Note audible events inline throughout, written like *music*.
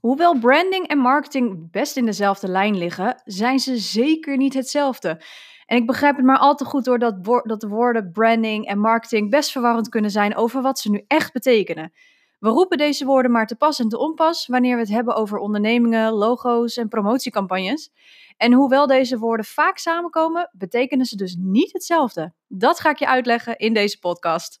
Hoewel branding en marketing best in dezelfde lijn liggen, zijn ze zeker niet hetzelfde. En ik begrijp het maar al te goed door dat, dat de woorden branding en marketing best verwarrend kunnen zijn over wat ze nu echt betekenen. We roepen deze woorden maar te pas en te onpas wanneer we het hebben over ondernemingen, logo's en promotiecampagnes. En hoewel deze woorden vaak samenkomen, betekenen ze dus niet hetzelfde. Dat ga ik je uitleggen in deze podcast.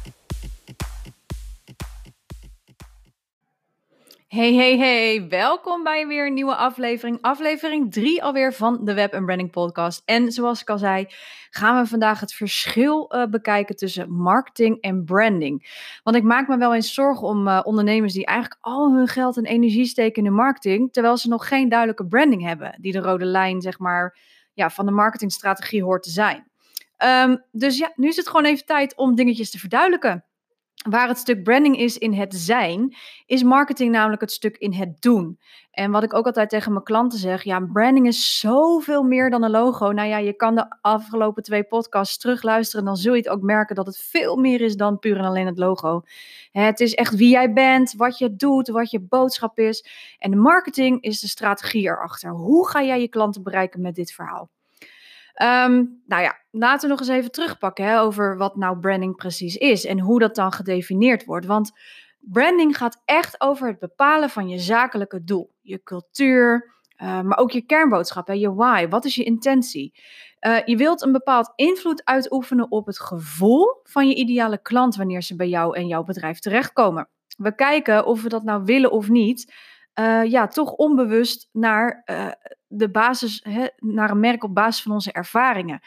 Hey, hey, hey, welkom bij weer een nieuwe aflevering. Aflevering 3 alweer van de Web Branding Podcast. En zoals ik al zei, gaan we vandaag het verschil uh, bekijken tussen marketing en branding. Want ik maak me wel eens zorgen om uh, ondernemers die eigenlijk al hun geld en energie steken in marketing, terwijl ze nog geen duidelijke branding hebben, die de rode lijn, zeg maar, ja, van de marketingstrategie hoort te zijn. Um, dus ja, nu is het gewoon even tijd om dingetjes te verduidelijken. Waar het stuk branding is in het zijn, is marketing namelijk het stuk in het doen. En wat ik ook altijd tegen mijn klanten zeg, ja, branding is zoveel meer dan een logo. Nou ja, je kan de afgelopen twee podcasts terugluisteren, dan zul je het ook merken dat het veel meer is dan puur en alleen het logo. Het is echt wie jij bent, wat je doet, wat je boodschap is. En de marketing is de strategie erachter. Hoe ga jij je klanten bereiken met dit verhaal? Um, nou ja, laten we nog eens even terugpakken hè, over wat nou branding precies is en hoe dat dan gedefinieerd wordt. Want branding gaat echt over het bepalen van je zakelijke doel, je cultuur, uh, maar ook je kernboodschap, hè, je why. Wat is je intentie? Uh, je wilt een bepaald invloed uitoefenen op het gevoel van je ideale klant wanneer ze bij jou en jouw bedrijf terechtkomen. We kijken of we dat nou willen of niet. Uh, ja, toch onbewust naar de basis, hè, naar een merk op basis van onze ervaringen.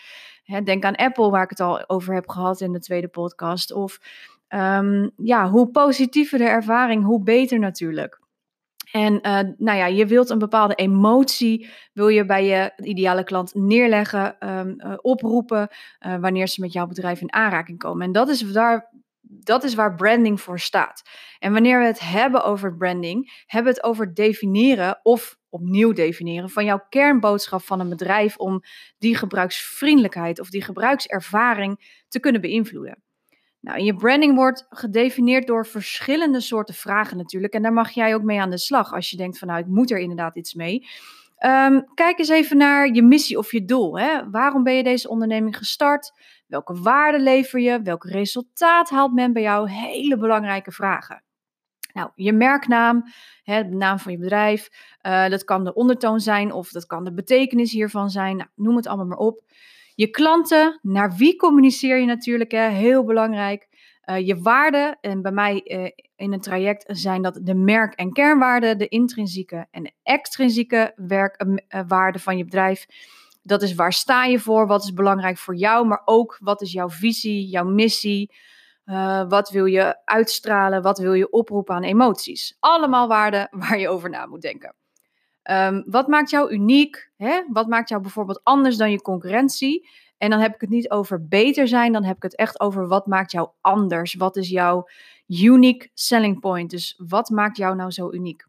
Hè, denk aan Apple, waar ik het al over heb gehad in de tweede podcast. Of um, ja, hoe positiever de ervaring, hoe beter natuurlijk. En uh, nou ja, je wilt een bepaalde emotie, wil je bij je ideale klant neerleggen, uh, oproepen, wanneer ze met jouw bedrijf in aanraking komen. En dat is daar dat is waar branding voor staat. En wanneer we het hebben over branding, hebben we het over definiëren of opnieuw definiëren van jouw kernboodschap van een bedrijf om die gebruiksvriendelijkheid of die gebruikservaring te kunnen beïnvloeden. Nou, je branding wordt gedefinieerd door verschillende soorten vragen natuurlijk. En daar mag jij ook mee aan de slag als je denkt van nou, ik moet er inderdaad iets mee. Um, kijk eens even naar je missie of je doel. Hè? Waarom ben je deze onderneming gestart? Welke waarde lever je? Welk resultaat haalt men bij jou? Hele belangrijke vragen. Nou, je merknaam, hè, de naam van je bedrijf, uh, dat kan de ondertoon zijn of dat kan de betekenis hiervan zijn. Nou, noem het allemaal maar op. Je klanten, naar wie communiceer je natuurlijk, hè, heel belangrijk. Uh, je waarden, en bij mij uh, in een traject zijn dat de merk- en kernwaarden, de intrinsieke en extrinsieke werkwaarden van je bedrijf. Dat is waar sta je voor, wat is belangrijk voor jou, maar ook wat is jouw visie, jouw missie, uh, wat wil je uitstralen, wat wil je oproepen aan emoties. Allemaal waarden *laughs* waar je over na moet denken. Um, wat maakt jou uniek? Hè? Wat maakt jou bijvoorbeeld anders dan je concurrentie? En dan heb ik het niet over beter zijn, dan heb ik het echt over wat maakt jou anders? Wat is jouw unique selling point? Dus wat maakt jou nou zo uniek?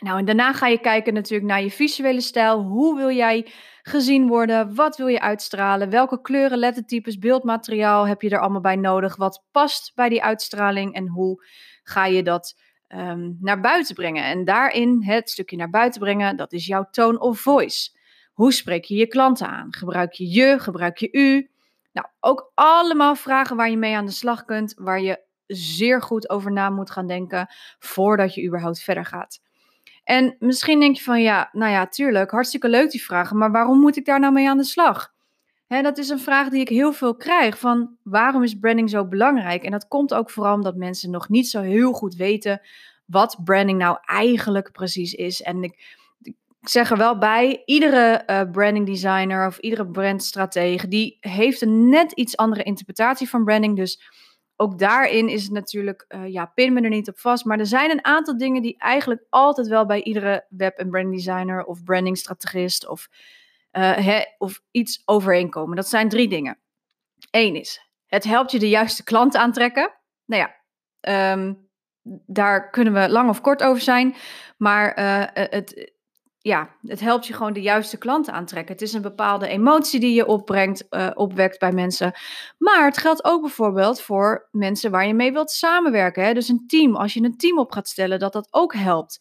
Nou, en daarna ga je kijken natuurlijk naar je visuele stijl. Hoe wil jij gezien worden? Wat wil je uitstralen? Welke kleuren, lettertypes, beeldmateriaal heb je er allemaal bij nodig? Wat past bij die uitstraling en hoe ga je dat um, naar buiten brengen? En daarin het stukje naar buiten brengen, dat is jouw tone of voice. Hoe spreek je je klanten aan? Gebruik je je? Gebruik je u? Nou, ook allemaal vragen waar je mee aan de slag kunt, waar je zeer goed over na moet gaan denken voordat je überhaupt verder gaat. En misschien denk je van ja, nou ja, tuurlijk, hartstikke leuk die vragen, maar waarom moet ik daar nou mee aan de slag? Dat is een vraag die ik heel veel krijg van waarom is branding zo belangrijk? En dat komt ook vooral omdat mensen nog niet zo heel goed weten wat branding nou eigenlijk precies is. En ik, ik zeg er wel bij, iedere uh, branding designer of iedere brandstratege, die heeft een net iets andere interpretatie van branding. Dus ook daarin is het natuurlijk, uh, ja, pin me er niet op vast. Maar er zijn een aantal dingen die eigenlijk altijd wel bij iedere web- en branding designer of brandingstrategist of, uh, of iets overeenkomen. Dat zijn drie dingen. Eén is, het helpt je de juiste klant aantrekken. Nou ja, um, daar kunnen we lang of kort over zijn. Maar uh, het, ja, het helpt je gewoon de juiste klanten aantrekken. Het is een bepaalde emotie die je opbrengt, uh, opwekt bij mensen. Maar het geldt ook bijvoorbeeld voor mensen waar je mee wilt samenwerken. Hè? Dus een team, als je een team op gaat stellen, dat dat ook helpt.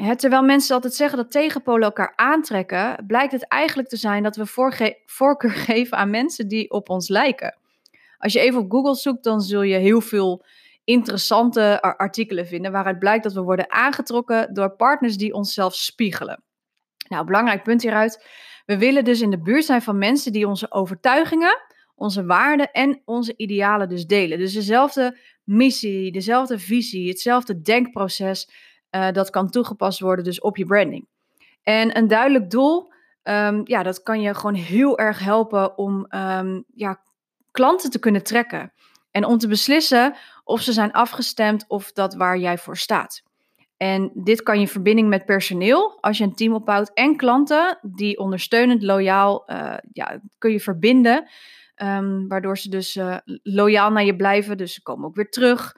Hè, terwijl mensen altijd zeggen dat tegenpolen elkaar aantrekken, blijkt het eigenlijk te zijn dat we voorkeur *laughs* geven aan mensen die op ons lijken. Als je even op Google zoekt, dan zul je heel veel interessante artikelen vinden waaruit blijkt dat we worden aangetrokken door partners die onszelf spiegelen. Nou, belangrijk punt hieruit. We willen dus in de buurt zijn van mensen die onze overtuigingen, onze waarden en onze idealen dus delen. Dus dezelfde missie, dezelfde visie, hetzelfde denkproces, uh, dat kan toegepast worden dus op je branding. En een duidelijk doel, um, ja, dat kan je gewoon heel erg helpen om um, ja, klanten te kunnen trekken. En om te beslissen of ze zijn afgestemd of dat waar jij voor staat. En dit kan je verbinding met personeel, als je een team opbouwt, en klanten die ondersteunend, loyaal, uh, ja, kun je verbinden. Um, waardoor ze dus uh, loyaal naar je blijven, dus ze komen ook weer terug.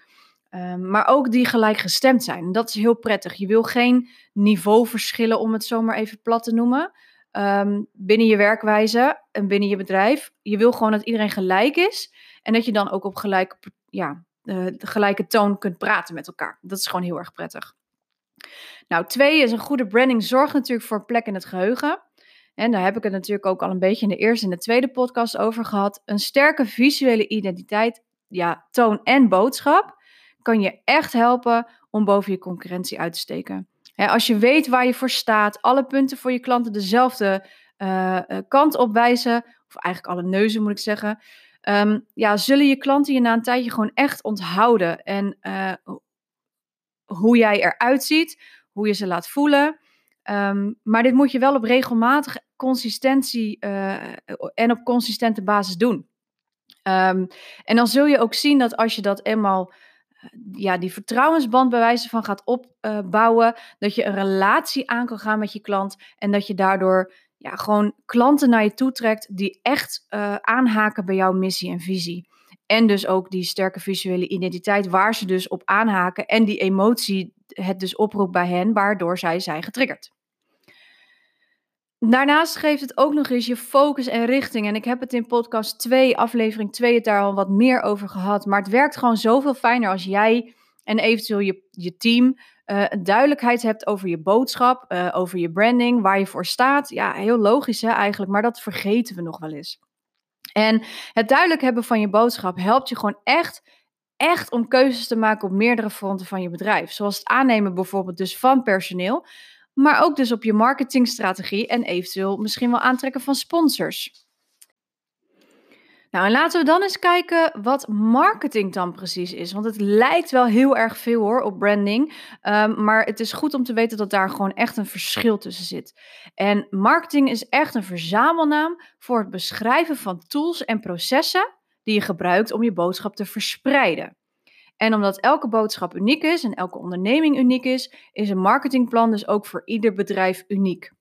Um, maar ook die gelijkgestemd zijn. En dat is heel prettig. Je wil geen niveauverschillen, om het zomaar even plat te noemen, um, binnen je werkwijze en binnen je bedrijf. Je wil gewoon dat iedereen gelijk is. En dat je dan ook op gelijke, ja, uh, de gelijke toon kunt praten met elkaar. Dat is gewoon heel erg prettig. Nou, twee is een goede branding zorgt natuurlijk voor plek in het geheugen. En daar heb ik het natuurlijk ook al een beetje in de eerste en de tweede podcast over gehad. Een sterke visuele identiteit, ja, toon en boodschap kan je echt helpen om boven je concurrentie uit te steken. als je weet waar je voor staat, alle punten voor je klanten dezelfde uh, kant op wijzen, of eigenlijk alle neuzen moet ik zeggen, um, ja, zullen je klanten je na een tijdje gewoon echt onthouden. En uh, hoe jij eruit ziet, hoe je ze laat voelen. Um, maar dit moet je wel op regelmatige consistentie uh, en op consistente basis doen. Um, en dan zul je ook zien dat als je dat eenmaal ja, die vertrouwensband bij wijze van gaat opbouwen, dat je een relatie aan kan gaan met je klant en dat je daardoor ja, gewoon klanten naar je toe trekt die echt uh, aanhaken bij jouw missie en visie. En dus ook die sterke visuele identiteit waar ze dus op aanhaken en die emotie het dus oproept bij hen, waardoor zij zijn getriggerd. Daarnaast geeft het ook nog eens je focus en richting. En ik heb het in podcast 2, aflevering 2, het daar al wat meer over gehad. Maar het werkt gewoon zoveel fijner als jij en eventueel je, je team uh, duidelijkheid hebt over je boodschap, uh, over je branding, waar je voor staat. Ja, heel logisch hè, eigenlijk, maar dat vergeten we nog wel eens. En het duidelijk hebben van je boodschap helpt je gewoon echt, echt om keuzes te maken op meerdere fronten van je bedrijf. Zoals het aannemen bijvoorbeeld dus van personeel, maar ook dus op je marketingstrategie en eventueel misschien wel aantrekken van sponsors. Nou, en laten we dan eens kijken wat marketing dan precies is. Want het lijkt wel heel erg veel hoor op branding. Um, maar het is goed om te weten dat daar gewoon echt een verschil tussen zit. En marketing is echt een verzamelnaam voor het beschrijven van tools en processen die je gebruikt om je boodschap te verspreiden. En omdat elke boodschap uniek is en elke onderneming uniek is, is een marketingplan dus ook voor ieder bedrijf uniek.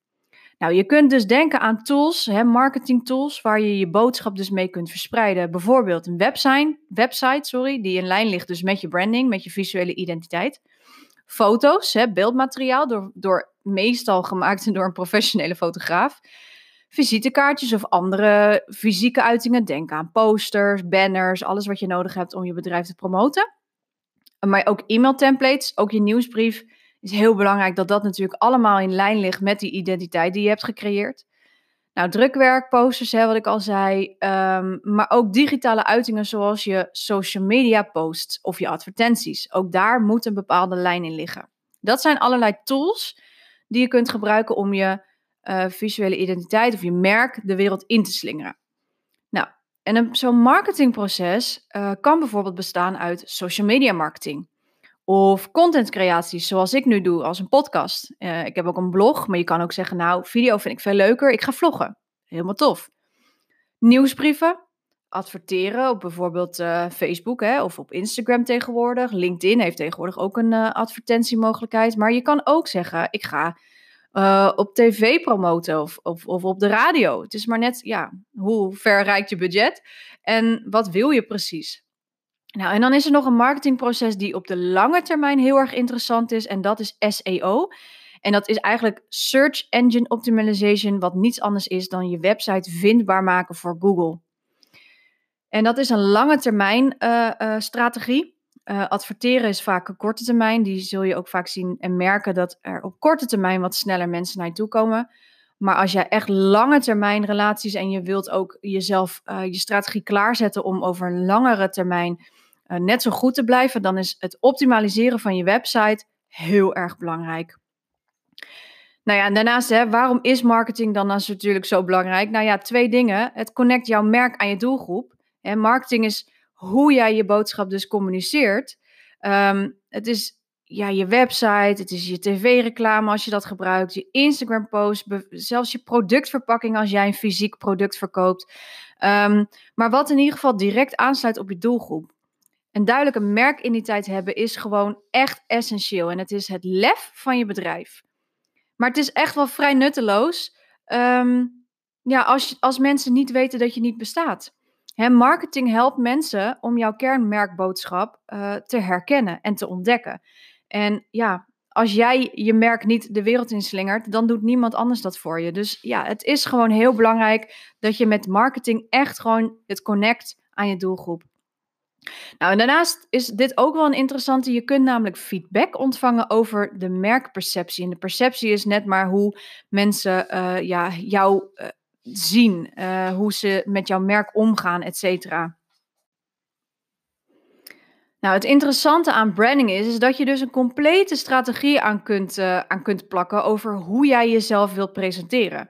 Nou, je kunt dus denken aan tools, hè, marketing tools, waar je je boodschap dus mee kunt verspreiden. Bijvoorbeeld een website, website sorry, die in lijn ligt dus met je branding, met je visuele identiteit. Foto's, hè, beeldmateriaal, door, door meestal gemaakt *laughs* door een professionele fotograaf. Visitekaartjes of andere fysieke uitingen. Denk aan posters, banners, alles wat je nodig hebt om je bedrijf te promoten. Maar ook e-mailtemplates, ook je nieuwsbrief is heel belangrijk dat dat natuurlijk allemaal in lijn ligt met die identiteit die je hebt gecreëerd. Nou, drukwerk, posters, hè, wat ik al zei, um, maar ook digitale uitingen zoals je social media posts of je advertenties. Ook daar moet een bepaalde lijn in liggen. Dat zijn allerlei tools die je kunt gebruiken om je uh, visuele identiteit of je merk de wereld in te slingeren. Nou, en zo'n marketingproces uh, kan bijvoorbeeld bestaan uit social media marketing. Of contentcreaties, zoals ik nu doe als een podcast. Uh, ik heb ook een blog, maar je kan ook zeggen, nou, video vind ik veel leuker, ik ga vloggen. Helemaal tof. Nieuwsbrieven, adverteren op bijvoorbeeld uh, Facebook hè, of op Instagram tegenwoordig. LinkedIn heeft tegenwoordig ook een uh, advertentiemogelijkheid. Maar je kan ook zeggen, ik ga op tv promoten of, of, of op de radio. Het is maar net, ja, hoe ver reikt je budget en wat wil je precies? Nou, en dan is er nog een marketingproces die op de lange termijn heel erg interessant is. En dat is SEO. En dat is eigenlijk Search Engine Optimization, wat niets anders is dan je website vindbaar maken voor Google. En dat is een lange termijn uh, uh, strategie. Uh, adverteren is vaak een korte termijn. Die zul je ook vaak zien en merken dat er op korte termijn wat sneller mensen naar je toe komen. Maar als jij echt lange termijn relaties en je wilt ook jezelf, je strategie klaarzetten om over een langere termijn net zo goed te blijven, dan is het optimaliseren van je website heel erg belangrijk. Nou ja, en daarnaast, hè, waarom is marketing dan natuurlijk zo belangrijk? Nou ja, twee dingen. Het connect jouw merk aan je doelgroep. En marketing is hoe jij je boodschap dus communiceert. Ehm, het is ja, je website, het is je tv-reclame als je dat gebruikt, je Instagram-post, zelfs je productverpakking als jij een fysiek product verkoopt. Um, maar wat in ieder geval direct aansluit op je doelgroep. Een duidelijke merkidentiteit hebben is gewoon echt essentieel. En het is het lef van je bedrijf. Maar het is echt wel vrij nutteloos um, ja, als, als mensen niet weten dat je niet bestaat. Marketing helpt mensen om jouw kernmerkboodschap uh, te herkennen en te ontdekken. En ja, als jij je merk niet de wereld inslingert, dan doet niemand anders dat voor je. Dus ja, het is gewoon heel belangrijk dat je met marketing echt gewoon het connect aan je doelgroep. Nou, en daarnaast is dit ook wel een interessante. Je kunt namelijk feedback ontvangen over de merkperceptie. En de perceptie is net maar hoe mensen uh, ja, jou uh, zien, uh, hoe ze met jouw merk omgaan, et cetera. Nou, het interessante aan branding is, is dat je dus een complete strategie aan kunt, aan kunt plakken over hoe jij jezelf wilt presenteren.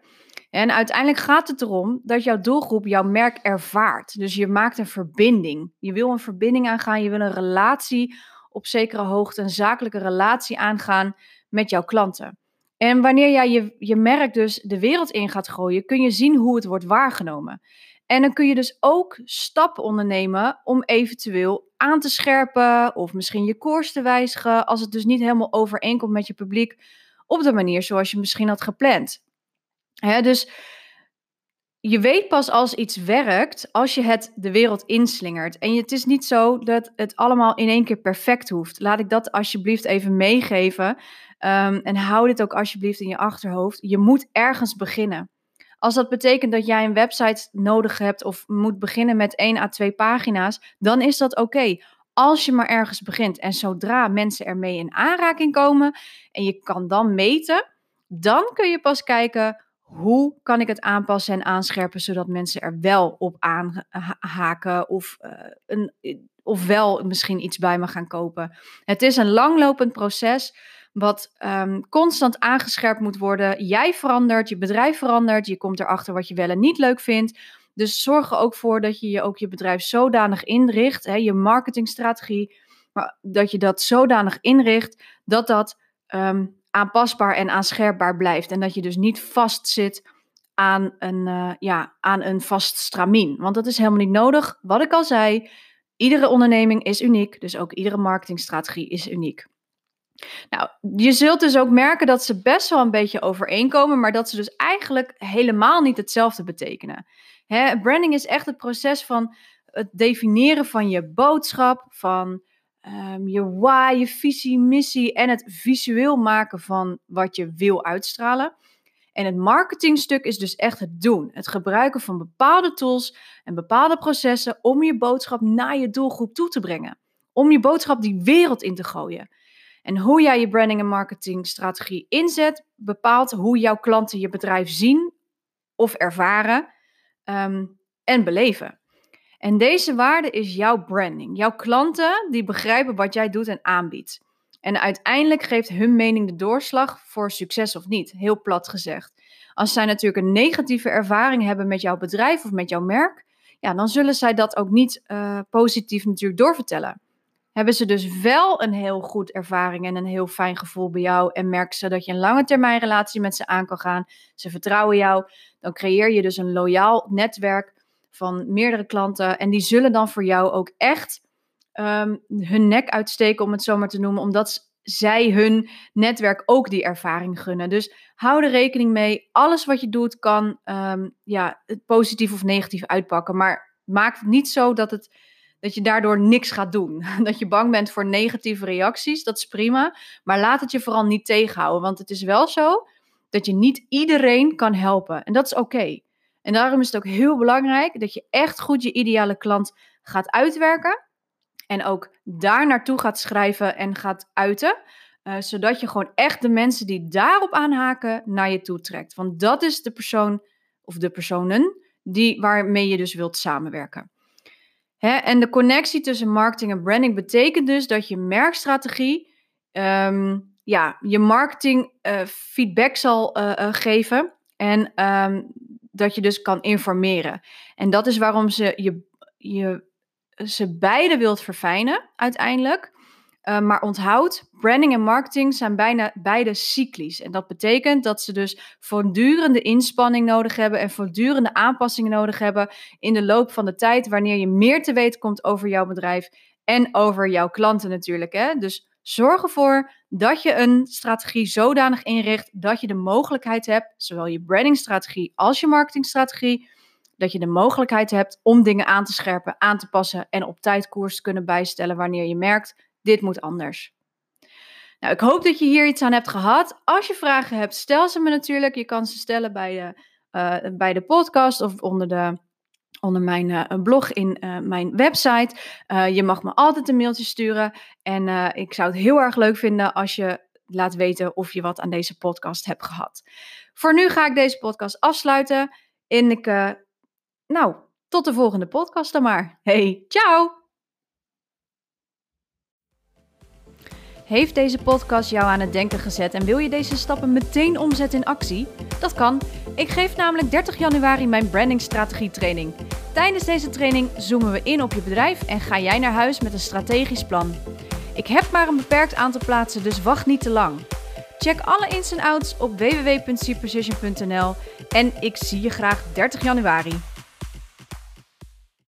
En uiteindelijk gaat het erom dat jouw doelgroep jouw merk ervaart. Dus je maakt een verbinding. Je wil een verbinding aangaan, je wil een relatie op zekere hoogte, een zakelijke relatie aangaan met jouw klanten. En wanneer jij je, je merk dus de wereld in gaat gooien, kun je zien hoe het wordt waargenomen. En dan kun je dus ook stappen ondernemen om eventueel aan te scherpen of misschien je koers te wijzigen als het dus niet helemaal overeenkomt met je publiek op de manier zoals je misschien had gepland dus je weet pas als iets werkt als je het de wereld inslingert. En het is niet zo dat het allemaal in één keer perfect hoeft. Laat ik dat alsjeblieft even meegeven. Um, en hou dit ook alsjeblieft in je achterhoofd. Je moet ergens beginnen. Als dat betekent dat jij een website nodig hebt of moet beginnen met 1 à 2 pagina's, dan is dat oké. Als je maar ergens begint en zodra mensen ermee in aanraking komen en je kan dan meten, dan kun je pas kijken hoe kan ik het aanpassen en aanscherpen zodat mensen er wel op aanhaken of, uh, een, of wel misschien iets bij me gaan kopen. Het is een langlopend proces wat um, constant aangescherpt moet worden. Jij verandert, je bedrijf verandert, je komt erachter wat je wel en niet leuk vindt. Dus zorg er ook voor dat je je ook je bedrijf zodanig inricht, hè, je marketingstrategie, maar dat je dat zodanig inricht dat dat um, aanpasbaar en aanscherpbaar blijft. En dat je dus niet vastzit aan een, uh, ja, aan een vast stramien. Want dat is helemaal niet nodig. Wat ik al zei, iedere onderneming is uniek. Dus ook iedere marketingstrategie is uniek. Nou, je zult dus ook merken dat ze best wel een beetje overeenkomen, maar dat ze dus eigenlijk helemaal niet hetzelfde betekenen. Hè, branding is echt het proces van het definiëren van je boodschap, van um, je why, je visie, missie en het visueel maken van wat je wil uitstralen. En het marketingstuk is dus echt het doen. Het gebruiken van bepaalde tools en bepaalde processen om je boodschap naar je doelgroep toe te brengen. Om je boodschap die wereld in te gooien. En hoe jij je branding en marketingstrategie inzet, bepaalt hoe jouw klanten je bedrijf zien of ervaren um, en beleven. En deze waarde is jouw branding. Jouw klanten die begrijpen wat jij doet en aanbiedt. En uiteindelijk geeft hun mening de doorslag voor succes of niet, heel plat gezegd. Als zij natuurlijk een negatieve ervaring hebben met jouw bedrijf of met jouw merk, ja, dan zullen zij dat ook niet uh, positief natuurlijk doorvertellen. Hebben ze dus wel een heel goed ervaring en een heel fijn gevoel bij jou en merken ze dat je een lange termijn relatie met ze aan kan gaan, ze vertrouwen jou, dan creëer je dus een loyaal netwerk van meerdere klanten. En die zullen dan voor jou ook echt ehm, hun nek uitsteken, om het zo maar te noemen, omdat zij hun netwerk ook die ervaring gunnen. Dus hou er rekening mee. Alles wat je doet kan um, ja, positief of negatief uitpakken. Maar maak het niet zo dat, het, dat je daardoor niks gaat doen. *laughs* Dat je bang bent voor negatieve reacties. Dat is prima. Maar laat het je vooral niet tegenhouden. Want het is wel zo dat je niet iedereen kan helpen. En dat is oké. En daarom is het ook heel belangrijk dat je echt goed je ideale klant gaat uitwerken. En ook daar naartoe gaat schrijven en gaat uiten. Uh, zodat je gewoon echt de mensen die daarop aanhaken naar je toe trekt. Want dat is de persoon of de personen die, waarmee je dus wilt samenwerken. Hè? En de connectie tussen marketing en branding betekent dus dat je merkstrategie um, ja, je marketing uh, feedback zal uh, geven. En um, dat je dus kan informeren. En dat is waarom ze je, je ze beide wilt verfijnen uiteindelijk. Uh, maar onthoud, branding en marketing zijn bijna beide cyclisch. En dat betekent dat ze dus voortdurende inspanning nodig hebben en voortdurende aanpassingen nodig hebben in de loop van de tijd, wanneer je meer te weten komt over jouw bedrijf en over jouw klanten natuurlijk. Hè? Dus zorg ervoor dat je een strategie zodanig inricht dat je de mogelijkheid hebt, zowel je brandingstrategie als je marketingstrategie, dat je de mogelijkheid hebt om dingen aan te scherpen, aan te passen en op tijd koers te kunnen bijstellen wanneer je merkt, dit moet anders. Nou, ik hoop dat je hier iets aan hebt gehad. Als je vragen hebt, stel ze me natuurlijk. Je kan ze stellen bij de, uh, bij de podcast of onder, de, onder mijn uh, blog in uh, mijn website. je mag me altijd een mailtje sturen. En ik zou het heel erg leuk vinden als je laat weten of je wat aan deze podcast hebt gehad. Voor nu ga ik deze podcast afsluiten. En ik nou, tot de volgende podcast dan maar. Hey, ciao! Heeft deze podcast jou aan het denken gezet en wil je deze stappen meteen omzetten in actie? Dat kan. Ik geef namelijk 30 januari mijn brandingstrategie training. Tijdens deze training zoomen we in op je bedrijf en ga jij naar huis met een strategisch plan. Ik heb maar een beperkt aantal plaatsen, dus wacht niet te lang. Check alle ins en outs op www.cprecision.nl en ik zie je graag 30 januari.